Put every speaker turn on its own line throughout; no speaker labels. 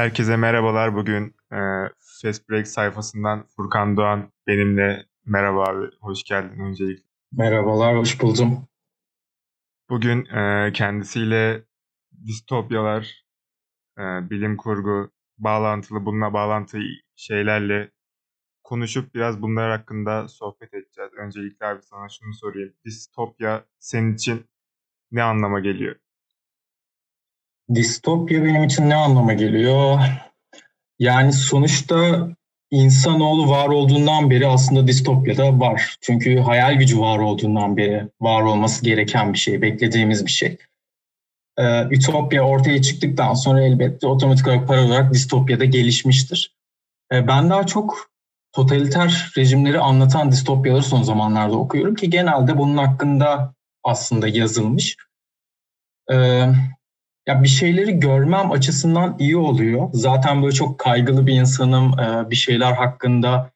Herkese merhabalar. Bugün e, Fast Break sayfasından Furkan Doğan benimle. Merhaba abi, hoş geldin öncelikle.
Merhabalar, hoş buldum.
Bugün e, kendisiyle distopyalar, e, bilim kurgu, bağlantılı, bununla bağlantılı şeylerle konuşup biraz bunlar hakkında sohbet edeceğiz. Öncelikle abi sana şunu sorayım. Distopya senin için ne anlama geliyor?
Distopya benim için ne anlama geliyor? Yani sonuçta insanoğlu var olduğundan beri aslında distopyada var. Çünkü hayal gücü var olduğundan beri var olması gereken bir şey, beklediğimiz bir şey. Ee, Ütopya ortaya çıktıktan sonra elbette otomatik olarak para olarak distopyada gelişmiştir. Ee, ben daha çok totaliter rejimleri anlatan distopyaları son zamanlarda okuyorum ki genelde bunun hakkında aslında yazılmış. Ee, ya bir şeyleri görmem açısından iyi oluyor. Zaten böyle çok kaygılı bir insanım. Ee, bir şeyler hakkında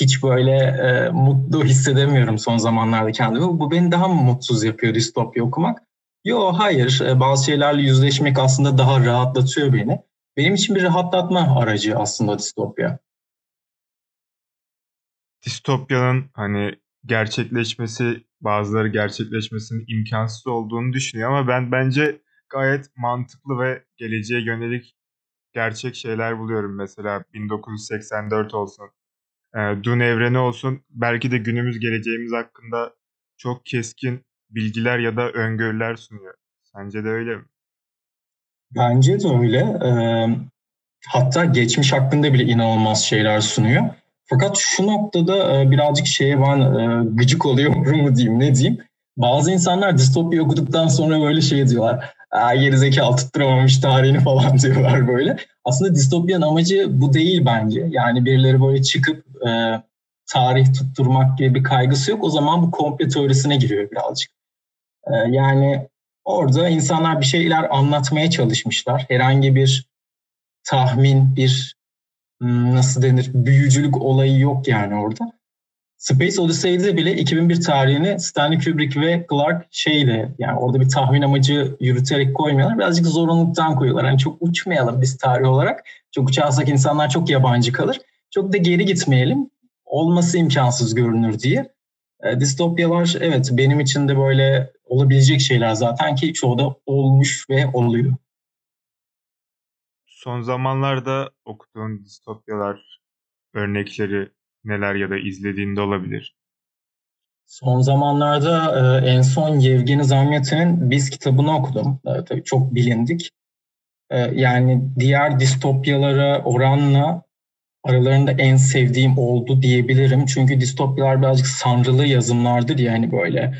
hiç böyle e, mutlu hissedemiyorum son zamanlarda kendimi. Bu beni daha mı mutsuz yapıyor distopya okumak? Yo hayır. Ee, bazı şeylerle yüzleşmek aslında daha rahatlatıyor beni. Benim için bir rahatlatma aracı aslında distopya.
Distopyanın hani gerçekleşmesi bazıları gerçekleşmesinin imkansız olduğunu düşünüyor ama ben bence gayet mantıklı ve geleceğe yönelik gerçek şeyler buluyorum. Mesela 1984 olsun, e, Dune evreni olsun. Belki de günümüz geleceğimiz hakkında çok keskin bilgiler ya da öngörüler sunuyor. Sence de öyle mi?
Bence de öyle. Ee, hatta geçmiş hakkında bile inanılmaz şeyler sunuyor. Fakat şu noktada e, birazcık şeye ben e, gıcık oluyorum mu diyeyim ne diyeyim. Bazı insanlar distopya okuduktan sonra böyle şey diyorlar geri zekalı tutturamamış tarihini falan diyorlar böyle. Aslında distopyanın amacı bu değil bence. Yani birileri böyle çıkıp e, tarih tutturmak gibi bir kaygısı yok. O zaman bu komple teorisine giriyor birazcık. E, yani orada insanlar bir şeyler anlatmaya çalışmışlar. Herhangi bir tahmin, bir hmm, nasıl denir büyücülük olayı yok yani orada. Space Odyssey'de bile 2001 tarihini Stanley Kubrick ve Clark şeyle yani orada bir tahmin amacı yürüterek koymuyorlar. Birazcık zorunluluktan koyuyorlar. Hani çok uçmayalım biz tarih olarak. Çok uçarsak insanlar çok yabancı kalır. Çok da geri gitmeyelim. Olması imkansız görünür diye. E, distopyalar evet benim için de böyle olabilecek şeyler zaten ki çoğu da olmuş ve oluyor.
Son zamanlarda okuduğun distopyalar örnekleri neler ya da izlediğinde olabilir?
Son zamanlarda e, en son Yevgeni Zamyatin'in Biz kitabını okudum. E, tabii çok bilindik. E, yani diğer distopyalara oranla aralarında en sevdiğim oldu diyebilirim. Çünkü distopyalar birazcık sanrılı yazımlardır yani böyle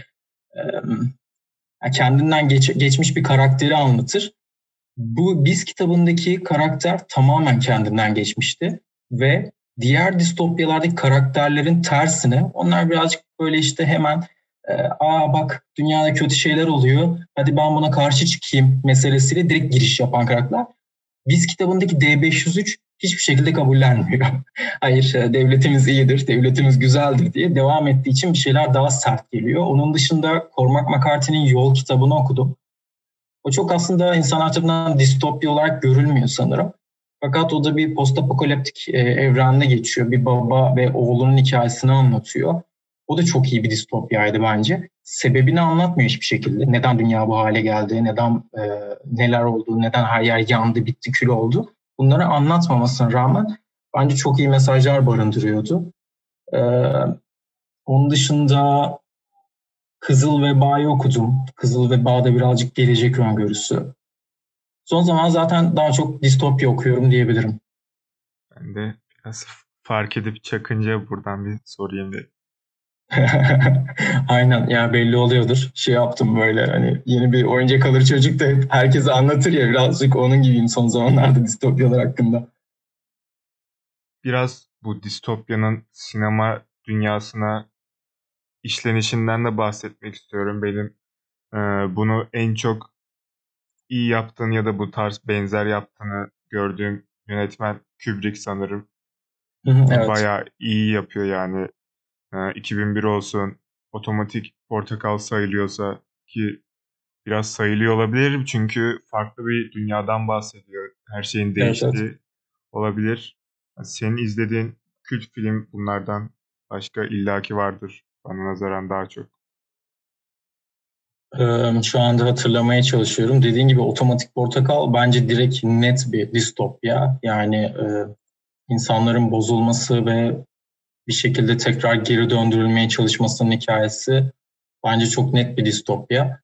e, kendinden geç, geçmiş bir karakteri anlatır. Bu Biz kitabındaki karakter tamamen kendinden geçmişti ve diğer distopyalardaki karakterlerin tersine onlar birazcık böyle işte hemen e, aa bak dünyada kötü şeyler oluyor hadi ben buna karşı çıkayım meselesiyle direkt giriş yapan karakterler. Biz kitabındaki D503 hiçbir şekilde kabullenmiyor. Hayır e, devletimiz iyidir, devletimiz güzeldir diye devam ettiği için bir şeyler daha sert geliyor. Onun dışında Cormac McCarthy'nin Yol kitabını okudum. O çok aslında insanlar tarafından distopya olarak görülmüyor sanırım. Fakat o da bir postapokaliptik e, evrende geçiyor. Bir baba ve oğlunun hikayesini anlatıyor. O da çok iyi bir distopyaydı bence. Sebebini anlatmıyor hiçbir şekilde. Neden dünya bu hale geldi, neden e, neler oldu, neden her yer yandı, bitti, kül oldu. Bunları anlatmamasına rağmen bence çok iyi mesajlar barındırıyordu. E, onun dışında Kızıl Veba'yı okudum. Kızıl Veba'da birazcık gelecek öngörüsü. Son zaman zaten daha çok distopya okuyorum diyebilirim.
Ben de biraz fark edip çakınca buradan bir sorayım dedim.
Aynen ya belli oluyordur. Şey yaptım böyle hani yeni bir oyuncak alır çocuk da herkese anlatır ya birazcık onun gibiyim son zamanlarda distopyalar hakkında.
Biraz bu distopyanın sinema dünyasına işlenişinden de bahsetmek istiyorum. Benim e, bunu en çok iyi yaptığını ya da bu tarz benzer yaptığını gördüğüm yönetmen Kubrick sanırım. evet. Bayağı iyi yapıyor yani. 2001 ee, olsun, otomatik portakal sayılıyorsa ki biraz sayılıyor olabilir. Çünkü farklı bir dünyadan bahsediyor. Her şeyin değiştiği evet, evet. olabilir. Senin izlediğin kült film bunlardan başka illaki vardır. Bana nazaran daha çok.
Şu anda hatırlamaya çalışıyorum. Dediğin gibi Otomatik Portakal bence direkt net bir distopya. Yani insanların bozulması ve bir şekilde tekrar geri döndürülmeye çalışmasının hikayesi bence çok net bir distopya.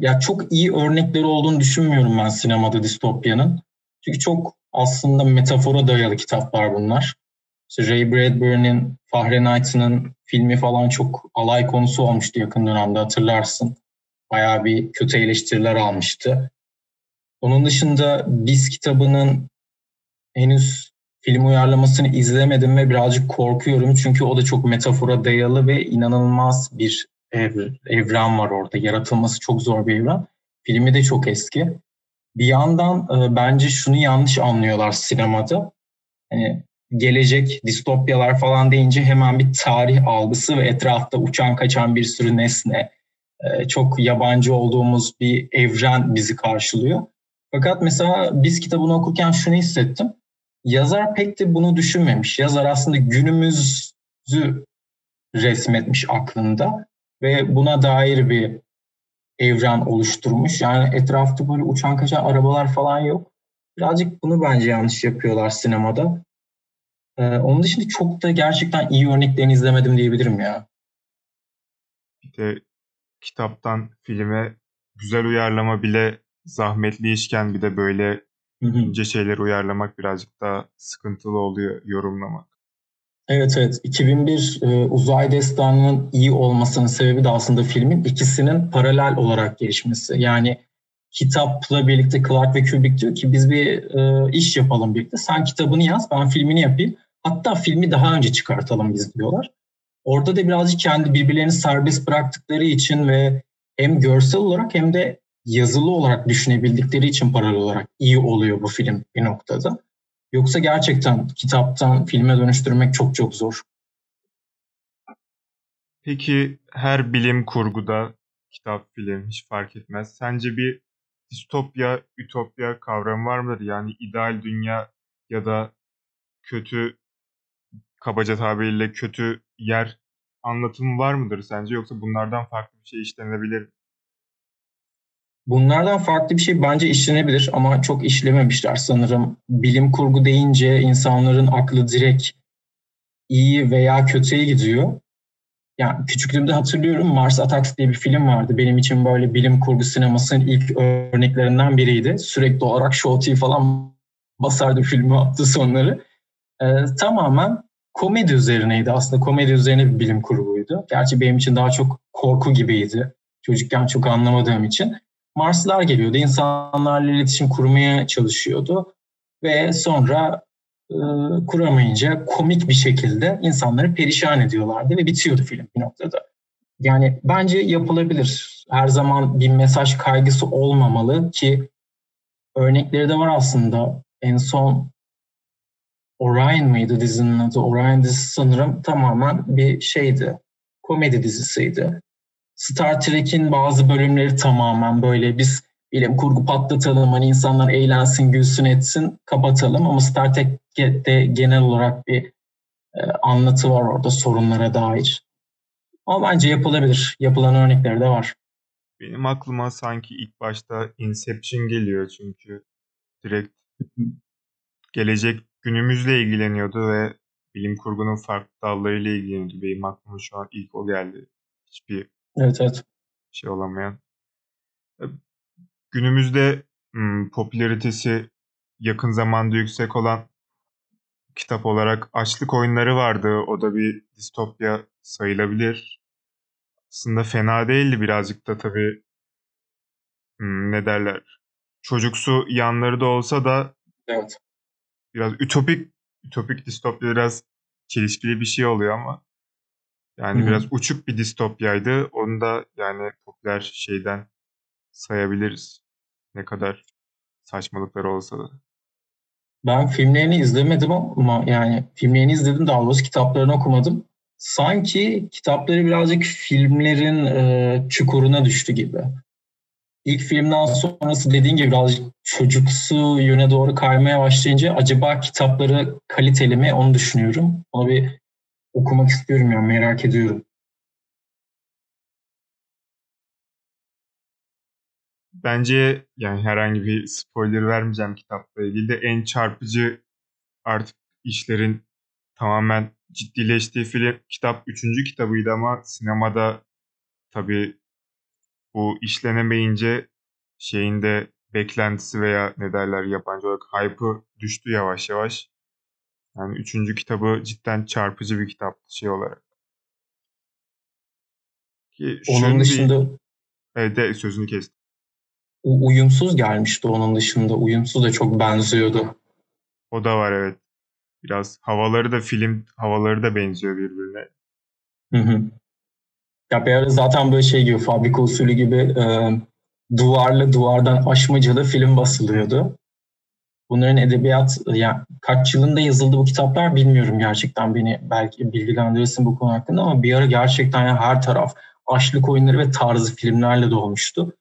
Ya çok iyi örnekleri olduğunu düşünmüyorum ben sinemada distopyanın. Çünkü çok aslında metafora dayalı kitaplar bunlar. İşte Ray Bradbury'nin Fahrenheit'ının filmi falan çok alay konusu olmuştu yakın dönemde hatırlarsın. Bayağı bir kötü eleştiriler almıştı. Onun dışında Biz kitabının henüz film uyarlamasını izlemedim ve birazcık korkuyorum. Çünkü o da çok metafora dayalı ve inanılmaz bir ev, evren var orada. Yaratılması çok zor bir evren. Filmi de çok eski. Bir yandan e, bence şunu yanlış anlıyorlar sinemada. Hani gelecek distopyalar falan deyince hemen bir tarih algısı ve etrafta uçan kaçan bir sürü nesne, çok yabancı olduğumuz bir evren bizi karşılıyor. Fakat mesela biz kitabını okurken şunu hissettim. Yazar pek de bunu düşünmemiş. Yazar aslında günümüzü resmetmiş aklında ve buna dair bir evren oluşturmuş. Yani etrafta böyle uçan kaçan arabalar falan yok. Birazcık bunu bence yanlış yapıyorlar sinemada. Ee, onun dışında çok da gerçekten iyi örneklerini izlemedim diyebilirim ya.
Bir de kitaptan filme güzel uyarlama bile zahmetli işken bir de böyle ince şeyler uyarlamak birazcık daha sıkıntılı oluyor yorumlamak.
Evet evet 2001 e, Uzay Destanı'nın iyi olmasının sebebi de aslında filmin ikisinin paralel olarak gelişmesi. Yani kitapla birlikte Clark ve Kubrick diyor ki biz bir e, iş yapalım birlikte. Sen kitabını yaz ben filmini yapayım. Hatta filmi daha önce çıkartalım biz diyorlar. Orada da birazcık kendi birbirlerini serbest bıraktıkları için ve hem görsel olarak hem de yazılı olarak düşünebildikleri için paralel olarak iyi oluyor bu film bir noktada. Yoksa gerçekten kitaptan filme dönüştürmek çok çok zor.
Peki her bilim kurguda kitap, film hiç fark etmez. Sence bir distopya, ütopya kavramı var mıdır? Yani ideal dünya ya da kötü kabaca tabiriyle kötü yer anlatımı var mıdır sence yoksa bunlardan farklı bir şey işlenebilir mi?
Bunlardan farklı bir şey bence işlenebilir ama çok işlememişler sanırım. Bilim kurgu deyince insanların aklı direkt iyi veya kötüye gidiyor. Yani küçüklüğümde hatırlıyorum Mars Attacks diye bir film vardı. Benim için böyle bilim kurgu sinemasının ilk örneklerinden biriydi. Sürekli olarak Show falan basardı filmi attı sonları. Ee, tamamen komedi üzerineydi. Aslında komedi üzerine bir bilim kurguydu. Gerçi benim için daha çok korku gibiydi. Çocukken çok anlamadığım için. Marslılar geliyordu. insanlarla iletişim kurmaya çalışıyordu. Ve sonra e, kuramayınca komik bir şekilde insanları perişan ediyorlardı ve bitiyordu film bir noktada. Yani bence yapılabilir. Her zaman bir mesaj kaygısı olmamalı ki örnekleri de var aslında. En son Orion mıydı dizinin adı? Orion dizisi sanırım tamamen bir şeydi. Komedi dizisiydi. Star Trek'in bazı bölümleri tamamen böyle biz bilim kurgu patlatalım hani insanlar eğlensin, gülsün etsin, kapatalım ama Star Trek'te genel olarak bir e, anlatı var orada sorunlara dair. Ama bence yapılabilir. Yapılan örnekleri de var.
Benim aklıma sanki ilk başta Inception geliyor çünkü direkt gelecek günümüzle ilgileniyordu ve bilim kurgunun farklı dallarıyla ilgileniyordu. Benim aklıma şu an ilk o geldi. Hiçbir
evet, evet.
şey olamayan. E, günümüzde hmm, popülaritesi yakın zamanda yüksek olan kitap olarak Açlık Oyunları vardı. O da bir distopya sayılabilir. Aslında fena değildi birazcık da tabii hmm, ne derler çocuksu yanları da olsa da
evet
biraz ütopik ütopik distopya biraz çelişkili bir şey oluyor ama yani hmm. biraz uçuk bir distopyaydı. Onu da yani popüler şeyden sayabiliriz. Ne kadar saçmalıkları olsa da.
Ben filmlerini izlemedim ama yani filmlerini izledim daha doğrusu kitaplarını okumadım. Sanki kitapları birazcık filmlerin e, çukuruna düştü gibi. İlk filmden sonrası dediğin gibi birazcık çocuksu yöne doğru kaymaya başlayınca acaba kitapları kaliteli mi onu düşünüyorum. Onu bir okumak istiyorum yani merak ediyorum.
Bence yani herhangi bir spoiler vermeyeceğim kitapla ilgili de en çarpıcı artık işlerin tamamen ciddileştiği film kitap üçüncü kitabıydı ama sinemada tabii bu işlenemeyince şeyin de beklentisi veya ne derler yabancı olarak hype'ı düştü yavaş yavaş. Yani üçüncü kitabı cidden çarpıcı bir kitap şey olarak.
Ki Onun dışında bir...
evet de sözünü kestim.
Uyumsuz gelmişti onun dışında. Uyumsuz da çok benziyordu.
O da var evet. Biraz havaları da film havaları da benziyor birbirine.
Hı hı. Ya bir ara zaten böyle şey gibi fabrika usulü gibi e, duvarlı duvardan aşmacalı film basılıyordu. Bunların edebiyat yani kaç yılında yazıldı bu kitaplar bilmiyorum gerçekten beni belki bilgilendirirsin bu konu hakkında ama bir ara gerçekten yani her taraf açlık oyunları ve tarzı filmlerle dolmuştu.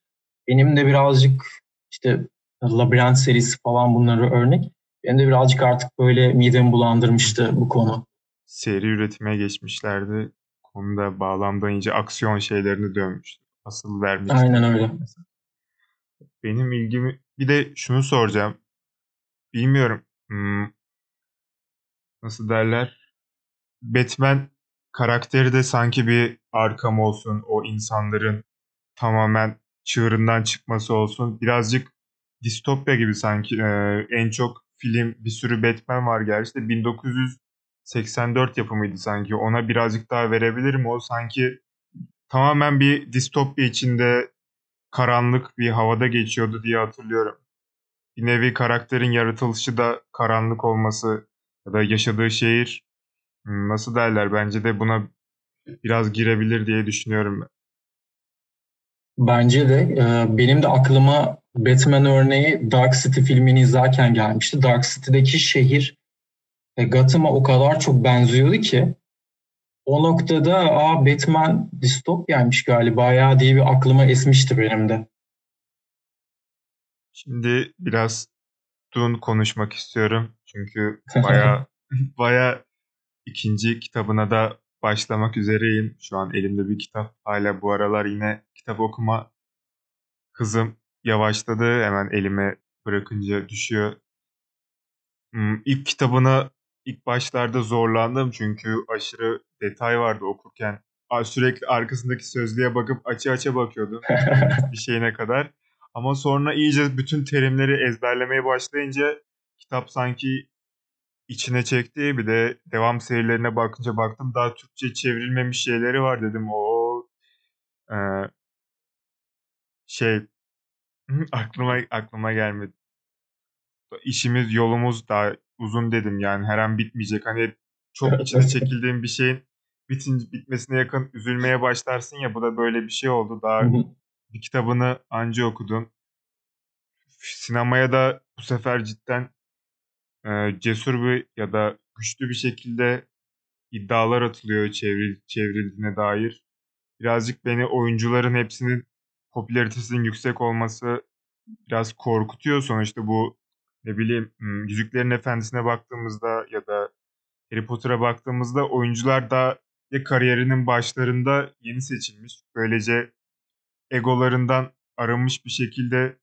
Benim de birazcık işte Labirent serisi falan bunları örnek. Benim de birazcık artık böyle midemi bulandırmıştı bu konu.
Seri üretime geçmişlerdi. Konuda bağlamda ince aksiyon şeylerini dönmüştü. Asıl vermişti.
Aynen öyle.
Benim ilgimi bir de şunu soracağım. Bilmiyorum. Hmm, nasıl derler? Batman karakteri de sanki bir arkam olsun. O insanların tamamen çığırından çıkması olsun. Birazcık distopya gibi sanki. Ee, en çok film bir sürü Batman var gerçi de 1984 yapımıydı sanki. Ona birazcık daha verebilirim. O sanki tamamen bir distopya içinde karanlık bir havada geçiyordu diye hatırlıyorum. Bir nevi karakterin yaratılışı da karanlık olması ya da yaşadığı şehir hmm, nasıl derler bence de buna biraz girebilir diye düşünüyorum ben.
Bence de. E, benim de aklıma Batman örneği Dark City filmini izlerken gelmişti. Dark City'deki şehir e, Gotham'a o kadar çok benziyordu ki o noktada aa Batman distopyaymış galiba ya diye bir aklıma esmişti benim de.
Şimdi biraz Dune konuşmak istiyorum. Çünkü baya baya ikinci kitabına da başlamak üzereyim. Şu an elimde bir kitap. Hala bu aralar yine kitap okuma hızım yavaşladı. Hemen elime bırakınca düşüyor. Hmm, ilk kitabını ilk başlarda zorlandım çünkü aşırı detay vardı okurken. Sürekli arkasındaki sözlüğe bakıp açı açı bakıyordum bir şeyine kadar. Ama sonra iyice bütün terimleri ezberlemeye başlayınca kitap sanki içine çekti. Bir de devam serilerine bakınca baktım daha Türkçe çevrilmemiş şeyleri var dedim. O e, şey aklıma aklıma gelmedi. İşimiz yolumuz daha uzun dedim yani her an bitmeyecek. Hani çok içine çekildiğim bir şeyin bitin, bitmesine yakın üzülmeye başlarsın ya bu da böyle bir şey oldu. Daha bir kitabını anca okudun. Sinemaya da bu sefer cidden e, cesur bir ya da güçlü bir şekilde iddialar atılıyor çevril, çevrildiğine dair. Birazcık beni oyuncuların hepsinin popülaritesinin yüksek olması biraz korkutuyor. Sonuçta bu ne bileyim Yüzüklerin Efendisi'ne baktığımızda ya da Harry Potter'a baktığımızda oyuncular da ya kariyerinin başlarında yeni seçilmiş. Böylece egolarından arınmış bir şekilde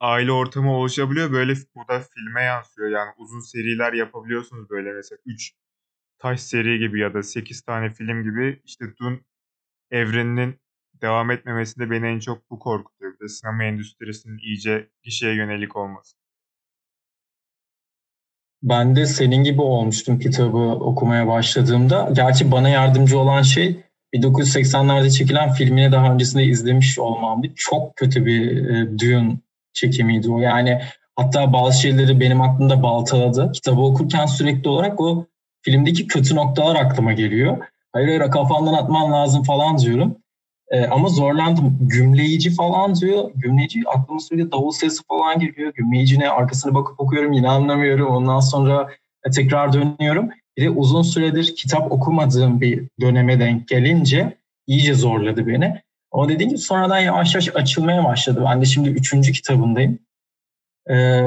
aile ortamı oluşabiliyor. Böyle bu da filme yansıyor. Yani uzun seriler yapabiliyorsunuz böyle mesela 3 taş seri gibi ya da 8 tane film gibi. İşte Dune evreninin devam etmemesinde beni en çok bu korkutuyor. Bir de sinema endüstrisinin iyice gişeye yönelik olması.
Ben de senin gibi olmuştum kitabı okumaya başladığımda. Gerçi bana yardımcı olan şey 1980'lerde çekilen filmini daha öncesinde izlemiş olmamdı. Çok kötü bir e, Dune çekimiydi o. Yani hatta bazı şeyleri benim aklımda baltaladı. Kitabı okurken sürekli olarak o filmdeki kötü noktalar aklıma geliyor. Hayır hayır kafamdan atman lazım falan diyorum. E, ama zorlandım. Gümleyici falan diyor. Gümleyici aklıma sürekli davul sesi falan geliyor. Gümleyici ne? Arkasına bakıp okuyorum yine anlamıyorum. Ondan sonra e, tekrar dönüyorum. Bir de uzun süredir kitap okumadığım bir döneme denk gelince iyice zorladı beni. Ama dediğim gibi sonradan yavaş yavaş açılmaya başladı. Ben de şimdi üçüncü kitabındayım. Ee,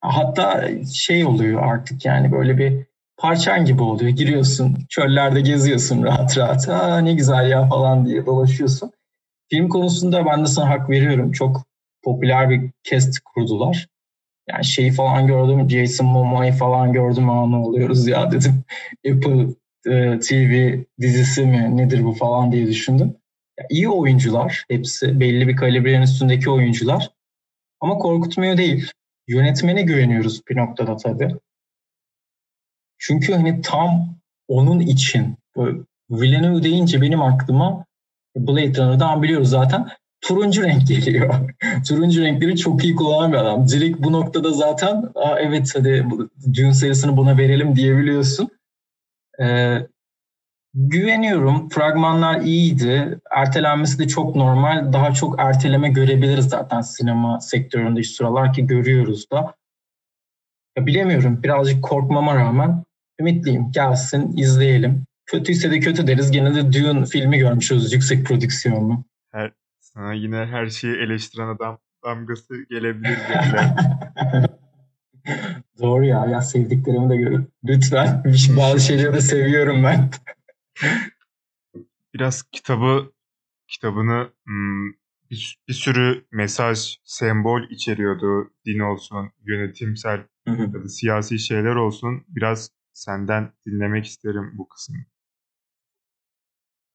hatta şey oluyor artık yani böyle bir parçan gibi oluyor. Giriyorsun, çöllerde geziyorsun rahat rahat. Aa ne güzel ya falan diye dolaşıyorsun. Film konusunda ben de sana hak veriyorum. Çok popüler bir cast kurdular. Yani şeyi falan gördüm, Jason Momoa'yı falan gördüm. Aa ne oluyoruz ya dedim. Apple e, TV dizisi mi nedir bu falan diye düşündüm. Ya, iyi oyuncular. Hepsi belli bir kalibrenin üstündeki oyuncular. Ama korkutmuyor değil. Yönetmene güveniyoruz bir noktada tabii. Çünkü hani tam onun için Villeneuve deyince benim aklıma Blade Runner'dan biliyoruz zaten turuncu renk geliyor. turuncu renkleri çok iyi kullanan bir adam. Direkt bu noktada zaten Aa, evet hadi Dune serisini buna verelim diyebiliyorsun. Ee, güveniyorum. Fragmanlar iyiydi. Ertelenmesi de çok normal. Daha çok erteleme görebiliriz zaten sinema sektöründe şu sıralar ki görüyoruz da. Ya bilemiyorum. Birazcık korkmama rağmen ümitliyim. Gelsin, izleyelim. Kötüyse de kötü deriz. Gene de Dune filmi görmüşüz yüksek prodüksiyonlu.
Her, sana yine her şeyi eleştiren adam damgası gelebilir.
Doğru ya. Ya sevdiklerimi de görün. Lütfen. Bazı şeyleri de seviyorum ben.
Biraz kitabı kitabını hmm, bir, bir sürü mesaj, sembol içeriyordu. Din olsun, yönetimsel ya da siyasi şeyler olsun. Biraz senden dinlemek isterim bu kısmı.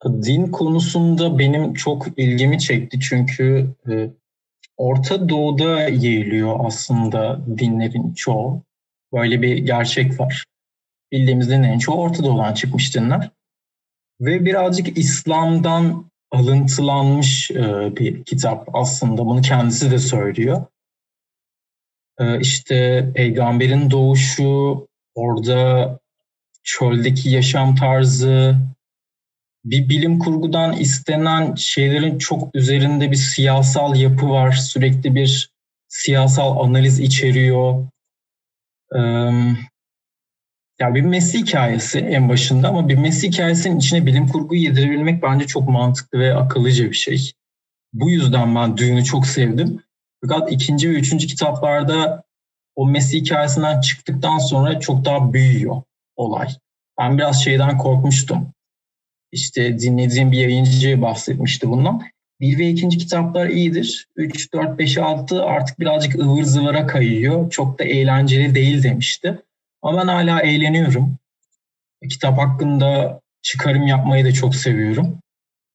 Din konusunda benim çok ilgimi çekti çünkü e, Orta Doğu'da yayılıyor aslında dinlerin çoğu. Böyle bir gerçek var. Bildiğimiz dinlerin çoğu Orta Doğu'dan çıkmış dinler. Ve birazcık İslam'dan alıntılanmış e, bir kitap aslında. Bunu kendisi de söylüyor. E, işte peygamberin doğuşu, orada çöldeki yaşam tarzı, bir bilim kurgudan istenen şeylerin çok üzerinde bir siyasal yapı var. Sürekli bir siyasal analiz içeriyor. Ya bir Messi hikayesi en başında ama bir Messi hikayesinin içine bilim kurguyu yedirebilmek bence çok mantıklı ve akıllıca bir şey. Bu yüzden ben Dune'u çok sevdim. Fakat ikinci ve üçüncü kitaplarda o Messi hikayesinden çıktıktan sonra çok daha büyüyor olay. Ben biraz şeyden korkmuştum. İşte dinlediğim bir yayıncı bahsetmişti bundan. Bir ve ikinci kitaplar iyidir. 3, 4, 5, 6 artık birazcık ıvır zıvıra kayıyor. Çok da eğlenceli değil demişti. Ama ben hala eğleniyorum. Kitap hakkında çıkarım yapmayı da çok seviyorum.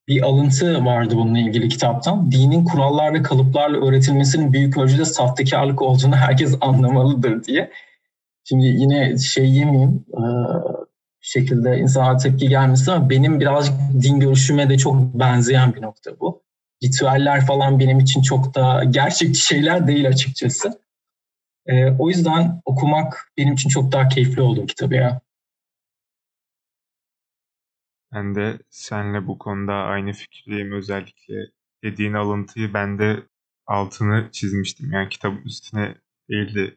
Bir alıntı vardı bununla ilgili kitaptan. Dinin kurallar ve kalıplarla öğretilmesinin büyük ölçüde sahtekarlık olduğunu herkes anlamalıdır diye. Şimdi yine şey yemeyeyim, şekilde insana tepki gelmesi ama benim birazcık din görüşüme de çok benzeyen bir nokta bu. Ritüeller falan benim için çok da gerçekçi şeyler değil açıkçası. Ee, o yüzden okumak benim için çok daha keyifli oldu kitabı ya.
Ben de seninle bu konuda aynı fikirdeyim. Özellikle dediğin alıntıyı ben de altını çizmiştim. Yani kitabın üstüne değil de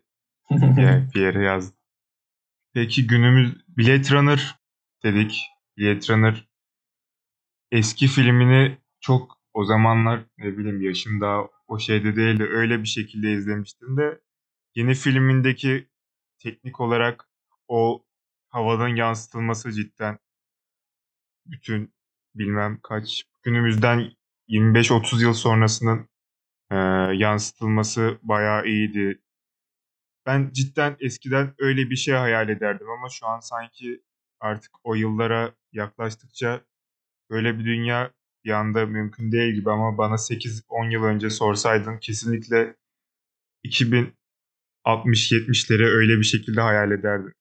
bir yere yazdım. Peki günümüz Blade Runner dedik. Blade Runner eski filmini çok o zamanlar ne bileyim yaşım daha o şeyde değildi. Öyle bir şekilde izlemiştim de yeni filmindeki teknik olarak o havadan yansıtılması cidden bütün bilmem kaç günümüzden 25-30 yıl sonrasının e, yansıtılması bayağı iyiydi. Ben cidden eskiden öyle bir şey hayal ederdim ama şu an sanki artık o yıllara yaklaştıkça böyle bir dünya bir anda mümkün değil gibi ama bana 8-10 yıl önce sorsaydın kesinlikle 2060-70'leri öyle bir şekilde hayal ederdim.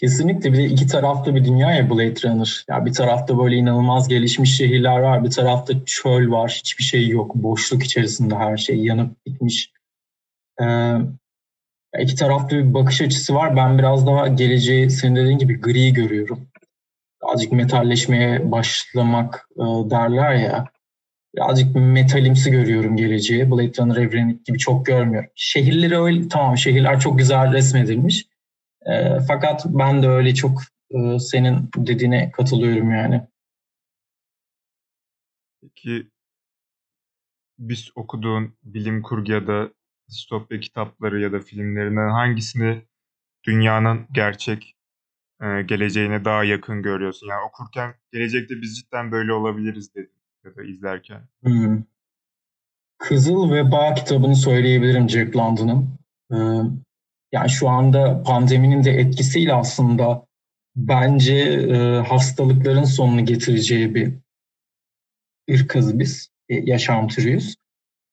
Kesinlikle bir de iki taraflı bir dünya ya Blade Runner. Ya bir tarafta böyle inanılmaz gelişmiş şehirler var, bir tarafta çöl var, hiçbir şey yok, boşluk içerisinde her şey yanıp bitmiş. Ee, iki taraflı bir bakış açısı var. Ben biraz daha geleceği senin dediğin gibi gri görüyorum. Birazcık metalleşmeye başlamak e, derler ya. Birazcık metalimsi görüyorum geleceği. Blade Runner evreni gibi çok görmüyorum. Şehirleri öyle tamam şehirler çok güzel resmedilmiş. E, fakat ben de öyle çok e, senin dediğine katılıyorum yani.
Peki biz okuduğun bilim kurgu ya da distopya kitapları ya da filmlerinden hangisini dünyanın gerçek e, geleceğine daha yakın görüyorsun? Yani okurken gelecekte biz cidden böyle olabiliriz dedim ya da izlerken.
Hmm. Kızıl ve Bağ kitabını söyleyebilirim Jack London'ın. Ee, yani şu anda pandeminin de etkisiyle aslında bence e, hastalıkların sonunu getireceği bir ırkız biz, e, yaşam türüyüz.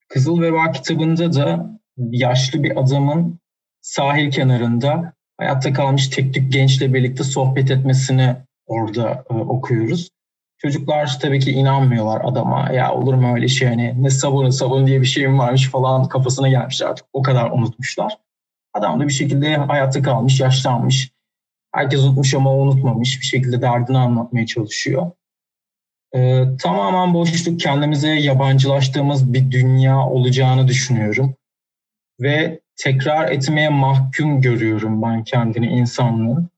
Kızıl Veba kitabında da yaşlı bir adamın sahil kenarında hayatta kalmış tek tük gençle birlikte sohbet etmesini orada e, okuyoruz. Çocuklar tabii ki inanmıyorlar adama. Ya olur mu öyle şey hani ne sabunu sabun diye bir şeyim varmış falan kafasına gelmişler artık. O kadar unutmuşlar. Adam da bir şekilde hayatta kalmış, yaşlanmış. Herkes unutmuş ama unutmamış. Bir şekilde derdini anlatmaya çalışıyor. Ee, tamamen boşluk kendimize yabancılaştığımız bir dünya olacağını düşünüyorum. Ve tekrar etmeye mahkum görüyorum ben kendini insanlığın.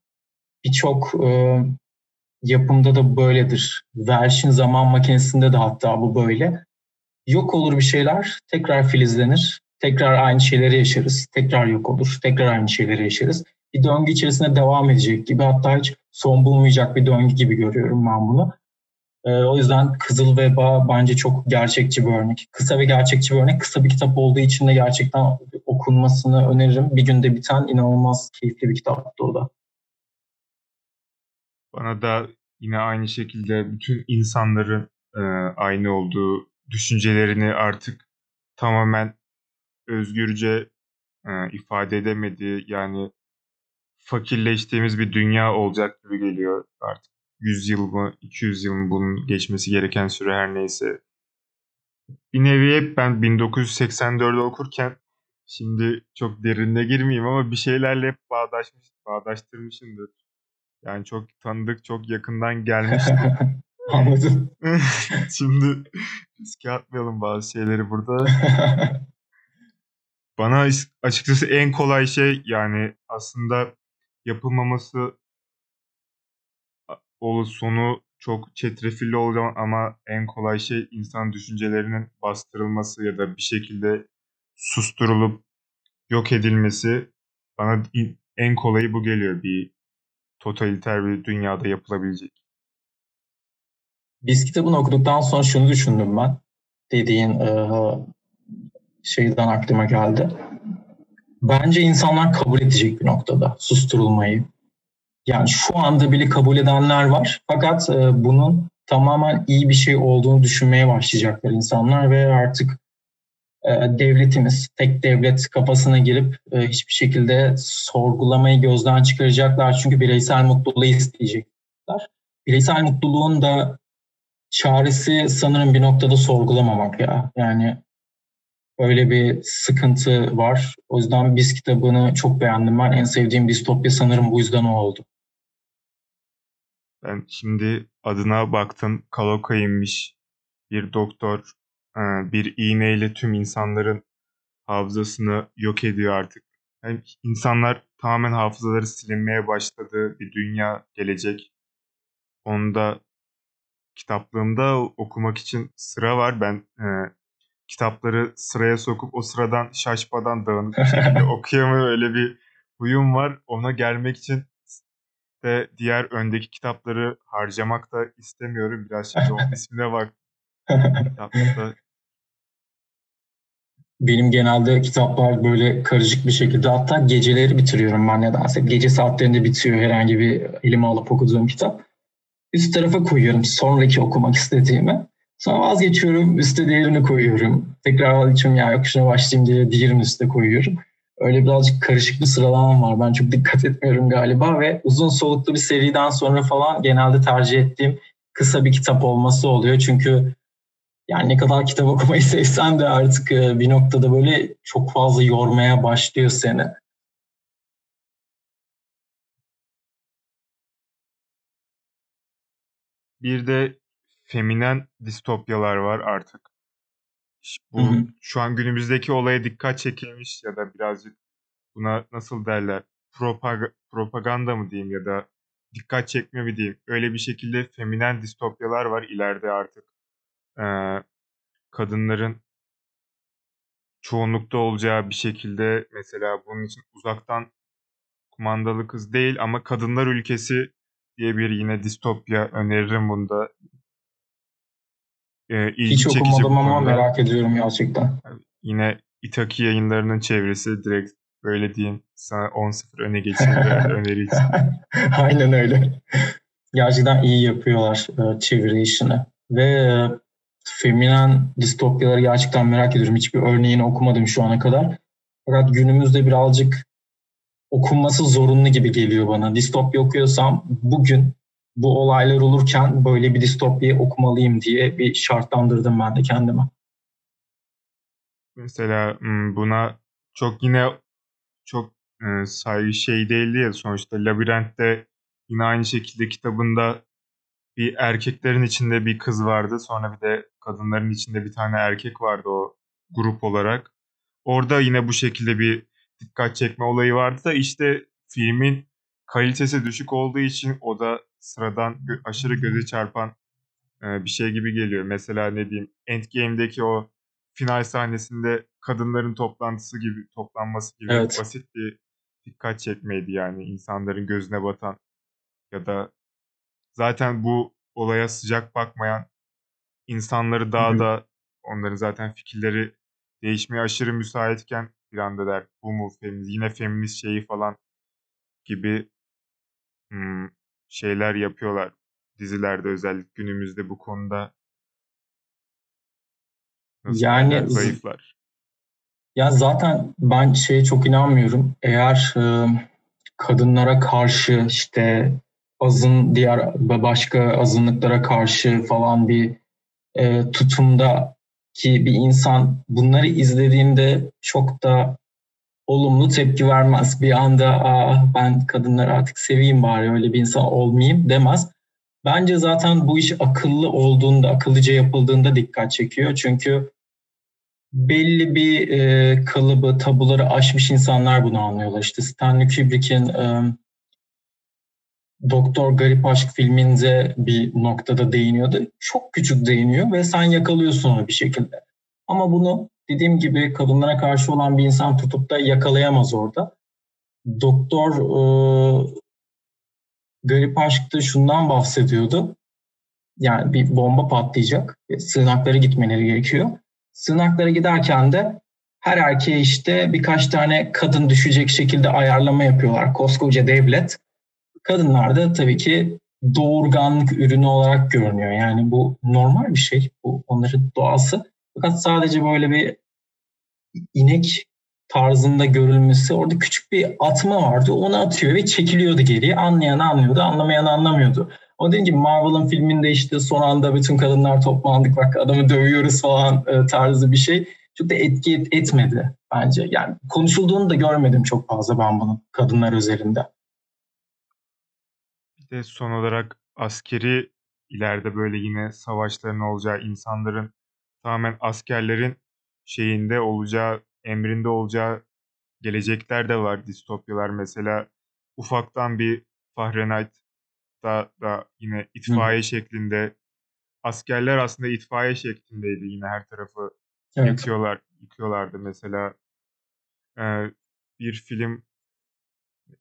Birçok e, yapımda da böyledir. Verşin zaman makinesinde de hatta bu böyle. Yok olur bir şeyler, tekrar filizlenir. Tekrar aynı şeyleri yaşarız. Tekrar yok olur. Tekrar aynı şeyleri yaşarız. Bir döngü içerisinde devam edecek gibi hatta hiç son bulmayacak bir döngü gibi görüyorum ben bunu. Ee, o yüzden Kızıl Veba bence çok gerçekçi bir örnek. Kısa ve gerçekçi bir örnek. Kısa bir kitap olduğu için de gerçekten okunmasını öneririm. Bir günde biten inanılmaz keyifli bir kitaptı o da.
Bana da yine aynı şekilde bütün insanların e, aynı olduğu düşüncelerini artık tamamen özgürce e, ifade edemediği yani fakirleştiğimiz bir dünya olacak gibi geliyor artık. 100 yıl mı 200 yıl mı bunun geçmesi gereken süre her neyse. Bir nevi hep ben 1984'de okurken şimdi çok derinine girmeyeyim ama bir şeylerle hep bağdaşmış, bağdaştırmışımdır. Yani çok tanıdık, çok yakından gelmişti.
Anladım.
şimdi riske atmayalım bazı şeyleri burada. Bana açıkçası en kolay şey yani aslında yapılmaması olur sonu çok çetrefilli olacak ama en kolay şey insan düşüncelerinin bastırılması ya da bir şekilde susturulup yok edilmesi bana en kolayı bu geliyor bir totaliter bir dünyada yapılabilecek.
Biz kitabını okuduktan sonra şunu düşündüm ben. Dediğin e, şeyden aklıma geldi. Bence insanlar kabul edecek bir noktada susturulmayı. Yani şu anda bile kabul edenler var. Fakat e, bunun tamamen iyi bir şey olduğunu düşünmeye başlayacaklar insanlar ve artık devletimiz, tek devlet kafasına girip e, hiçbir şekilde sorgulamayı gözden çıkaracaklar. Çünkü bireysel mutluluğu isteyecekler. Bireysel mutluluğun da çaresi sanırım bir noktada sorgulamamak ya. Yani öyle bir sıkıntı var. O yüzden biz kitabını çok beğendim. Ben en sevdiğim distopya sanırım bu yüzden o oldu.
Ben şimdi adına baktım. Kalokay'ınmış. Bir doktor e, bir iğneyle tüm insanların hafızasını yok ediyor artık. Yani insanlar tamamen hafızaları silinmeye başladı. Bir dünya gelecek. Onu da kitaplığımda okumak için sıra var. Ben e, kitapları sıraya sokup o sıradan şaşmadan dağınık bir şekilde okuyamıyor. Öyle bir huyum var. Ona gelmek için de diğer öndeki kitapları harcamak da istemiyorum. Biraz şimdi onun ismine bak. Kitapta
benim genelde kitaplar böyle karışık bir şekilde hatta geceleri bitiriyorum ben nedense. Gece saatlerinde bitiyor herhangi bir elime alıp okuduğum kitap. Üst tarafa koyuyorum sonraki okumak istediğimi. Sonra vazgeçiyorum üstte diğerini koyuyorum. Tekrar vazgeçiyorum ya yok şuna başlayayım diye diğerini üstte koyuyorum. Öyle birazcık karışık bir sıralamam var. Ben çok dikkat etmiyorum galiba ve uzun soluklu bir seriden sonra falan genelde tercih ettiğim kısa bir kitap olması oluyor. Çünkü yani ne kadar kitap okumayı sevsen de artık e, bir noktada böyle çok fazla yormaya başlıyor seni.
Bir de feminen distopyalar var artık. Bu hı hı. şu an günümüzdeki olaya dikkat çekilmiş ya da birazcık buna nasıl derler propag propaganda mı diyeyim ya da dikkat çekme mi diyeyim. Öyle bir şekilde feminen distopyalar var ileride artık e, kadınların çoğunlukta olacağı bir şekilde mesela bunun için uzaktan kumandalı kız değil ama kadınlar ülkesi diye bir yine distopya öneririm bunda.
Ee, Hiç okumadım ama merak ediyorum gerçekten.
Yine Itaki yayınlarının çevresi direkt böyle diyeyim sana 10-0 öne geçeyim öneri için.
Aynen öyle. Gerçekten iyi yapıyorlar çeviri işini. Ve feminen distopyaları gerçekten merak ediyorum. Hiçbir örneğini okumadım şu ana kadar. Fakat günümüzde birazcık okunması zorunlu gibi geliyor bana. Distopya okuyorsam bugün bu olaylar olurken böyle bir distopya okumalıyım diye bir şartlandırdım ben de kendime.
Mesela buna çok yine çok e, saygı şey değildi ya sonuçta Labirent'te yine aynı şekilde kitabında bir erkeklerin içinde bir kız vardı. Sonra bir de kadınların içinde bir tane erkek vardı o grup olarak. Orada yine bu şekilde bir dikkat çekme olayı vardı da işte filmin kalitesi düşük olduğu için o da sıradan aşırı göze çarpan e, bir şey gibi geliyor. Mesela ne diyeyim Endgame'deki o final sahnesinde kadınların toplantısı gibi toplanması gibi evet. basit bir dikkat çekmeydi yani insanların gözüne batan ya da zaten bu olaya sıcak bakmayan insanları daha Hı. da onların zaten fikirleri değişmeye aşırı müsaitken bir anda der bu mu feminist yine feminist şeyi falan gibi hmm, şeyler yapıyorlar dizilerde özellikle günümüzde bu konuda
nasıl yani zayıflar. Ya zaten ben şeye çok inanmıyorum. Eğer e, kadınlara karşı işte azın diğer başka azınlıklara karşı falan bir e, tutumda ki bir insan bunları izlediğinde çok da olumlu tepki vermez. Bir anda Aa, ben kadınları artık seveyim bari öyle bir insan olmayayım demez. Bence zaten bu iş akıllı olduğunda, akıllıca yapıldığında dikkat çekiyor. Çünkü belli bir e, kalıbı, tabuları aşmış insanlar bunu anlıyorlar. İşte Stanley Kubrick'in e, Doktor Garip Aşk filminde bir noktada değiniyordu. Çok küçük değiniyor ve sen yakalıyorsun onu bir şekilde. Ama bunu dediğim gibi kadınlara karşı olan bir insan tutup da yakalayamaz orada. Doktor e, Garip Aşk'ta şundan bahsediyordu. Yani bir bomba patlayacak. Sığınaklara gitmeleri gerekiyor. Sığınaklara giderken de her erkeğe işte birkaç tane kadın düşecek şekilde ayarlama yapıyorlar. Koskoca devlet. Kadınlar da tabii ki doğurganlık ürünü olarak görünüyor. Yani bu normal bir şey. Bu onların doğası. Fakat sadece böyle bir inek tarzında görülmesi orada küçük bir atma vardı. Onu atıyor ve çekiliyordu geriye. Anlayan anlıyordu, anlamayan anlamıyordu. O dediğim gibi Marvel'ın filminde işte son anda bütün kadınlar toplandık bak adamı dövüyoruz falan e, tarzı bir şey. Çok da etki et, etmedi bence. Yani konuşulduğunu da görmedim çok fazla ben bunun kadınlar özelinde.
De son olarak askeri ileride böyle yine savaşların olacağı insanların tamamen askerlerin şeyinde olacağı, emrinde olacağı gelecekler de var distopyalar. Mesela ufaktan bir Fahrenheit'ta da yine itfaiye Hı. şeklinde askerler aslında itfaiye şeklindeydi yine her tarafı evet. yıkıyorlar, yıkıyorlardı. Mesela e, bir film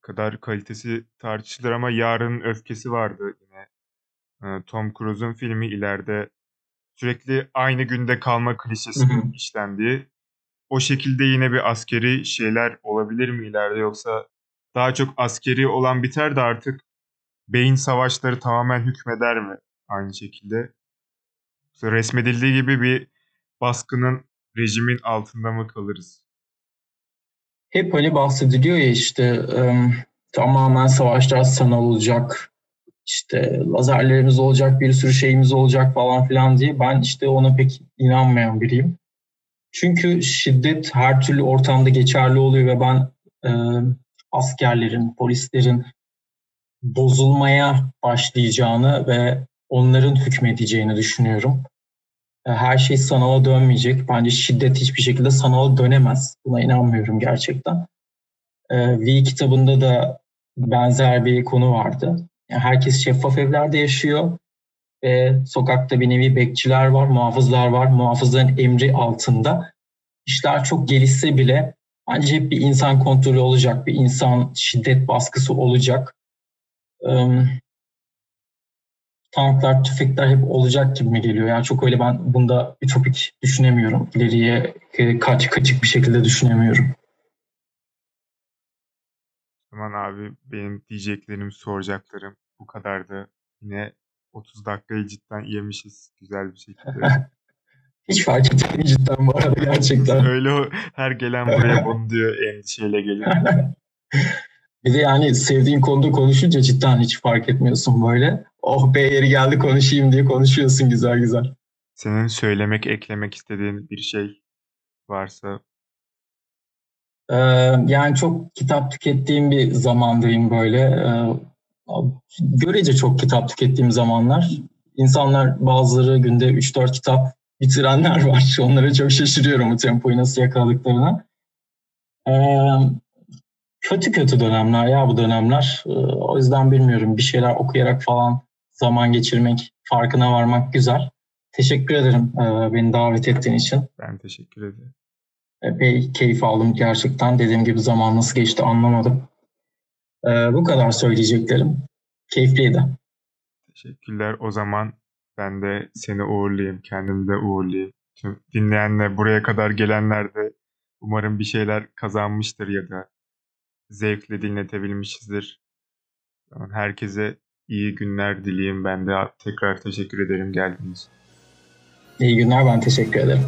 kadar kalitesi tartışılır ama Yarın Öfkesi vardı yine. E, Tom Cruise'un filmi ileride sürekli aynı günde kalma klişesinin işlendiği. O şekilde yine bir askeri şeyler olabilir mi ileride yoksa daha çok askeri olan biter de artık beyin savaşları tamamen hükmeder mi aynı şekilde? Resmedildiği gibi bir baskının, rejimin altında mı kalırız?
Hep öyle bahsediliyor ya işte tamamen savaşlar sanal olacak, işte lazerlerimiz olacak, bir sürü şeyimiz olacak falan filan diye ben işte ona pek inanmayan biriyim. Çünkü şiddet her türlü ortamda geçerli oluyor ve ben e, askerlerin, polislerin bozulmaya başlayacağını ve onların hükmedeceğini düşünüyorum. E, her şey sanala dönmeyecek. Bence şiddet hiçbir şekilde sanala dönemez. Buna inanmıyorum gerçekten. E, v kitabında da benzer bir konu vardı. Yani herkes şeffaf evlerde yaşıyor ve sokakta bir nevi bekçiler var, muhafızlar var. Muhafızların emri altında. İşler çok gelişse bile bence hep bir insan kontrolü olacak, bir insan şiddet baskısı olacak. Tanklar, tüfekler hep olacak gibi mi geliyor? Yani çok öyle ben bunda ütopik düşünemiyorum. İleriye e, kaç kaçık bir şekilde düşünemiyorum.
Aman abi benim diyeceklerim, soracaklarım bu kadardı. Yine 30 dakikayı cidden yemişiz güzel bir şekilde.
Hiç fark etmedim cidden bu arada gerçekten.
Öyle her gelen buraya bunu diyor endişeyle geliyor.
bir de yani sevdiğin konuda konuşunca cidden hiç fark etmiyorsun böyle. Oh be yeri geldi konuşayım diye konuşuyorsun güzel güzel.
Senin söylemek, eklemek istediğin bir şey varsa
ee, yani çok kitap tükettiğim bir zamandayım böyle. Ee, görece çok kitap tükettiğim zamanlar. İnsanlar bazıları günde 3-4 kitap bitirenler var. Onlara çok şaşırıyorum bu tempoyu nasıl yakaladıklarına. Ee, kötü kötü dönemler ya bu dönemler. Ee, o yüzden bilmiyorum bir şeyler okuyarak falan zaman geçirmek, farkına varmak güzel. Teşekkür ederim e, beni davet ettiğin için.
Ben teşekkür ederim.
Epey keyif aldım gerçekten. Dediğim gibi zaman nasıl geçti anlamadım. Ee, bu kadar söyleyeceklerim. Keyifliydi.
Teşekkürler. O zaman ben de seni uğurlayayım. Kendimi de uğurlayayım. Tüm dinleyenler, buraya kadar gelenler de umarım bir şeyler kazanmıştır ya da zevkle dinletebilmişizdir. Herkese iyi günler dileyim. Ben de tekrar teşekkür ederim geldiğiniz için.
İyi günler ben teşekkür ederim.